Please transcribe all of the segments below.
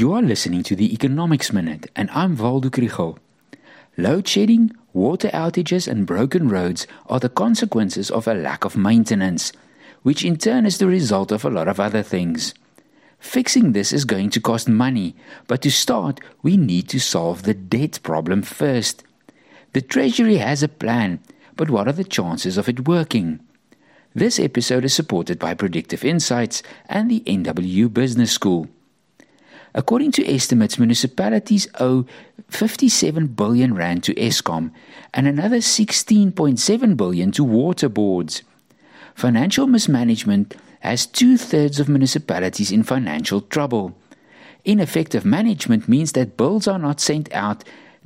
You are listening to the Economics Minute, and I'm Waldo Krugell. Load shedding, water outages, and broken roads are the consequences of a lack of maintenance, which in turn is the result of a lot of other things. Fixing this is going to cost money, but to start, we need to solve the debt problem first. The Treasury has a plan, but what are the chances of it working? This episode is supported by Predictive Insights and the NWU Business School. According to estimates, municipalities owe 57 billion rand to Eskom and another 16.7 billion to water boards. Financial mismanagement has two thirds of municipalities in financial trouble. Ineffective management means that bills are not sent out,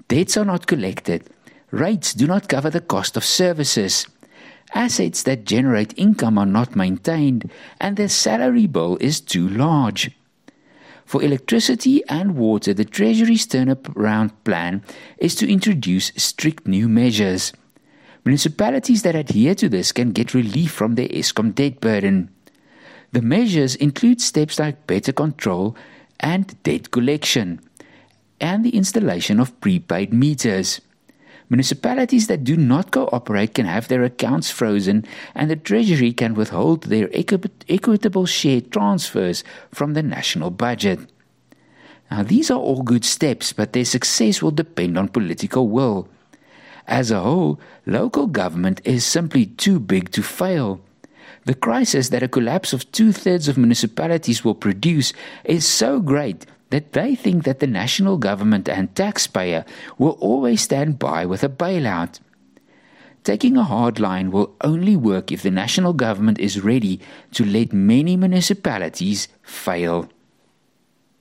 debts are not collected, rates do not cover the cost of services, assets that generate income are not maintained, and the salary bill is too large. For electricity and water, the Treasury's turnaround plan is to introduce strict new measures. Municipalities that adhere to this can get relief from their Eskom debt burden. The measures include steps like better control and debt collection, and the installation of prepaid meters. Municipalities that do not cooperate can have their accounts frozen, and the Treasury can withhold their equitable share transfers from the national budget. Now, these are all good steps, but their success will depend on political will. As a whole, local government is simply too big to fail. The crisis that a collapse of two thirds of municipalities will produce is so great that they think that the national government and taxpayer will always stand by with a bailout. Taking a hard line will only work if the national government is ready to let many municipalities fail.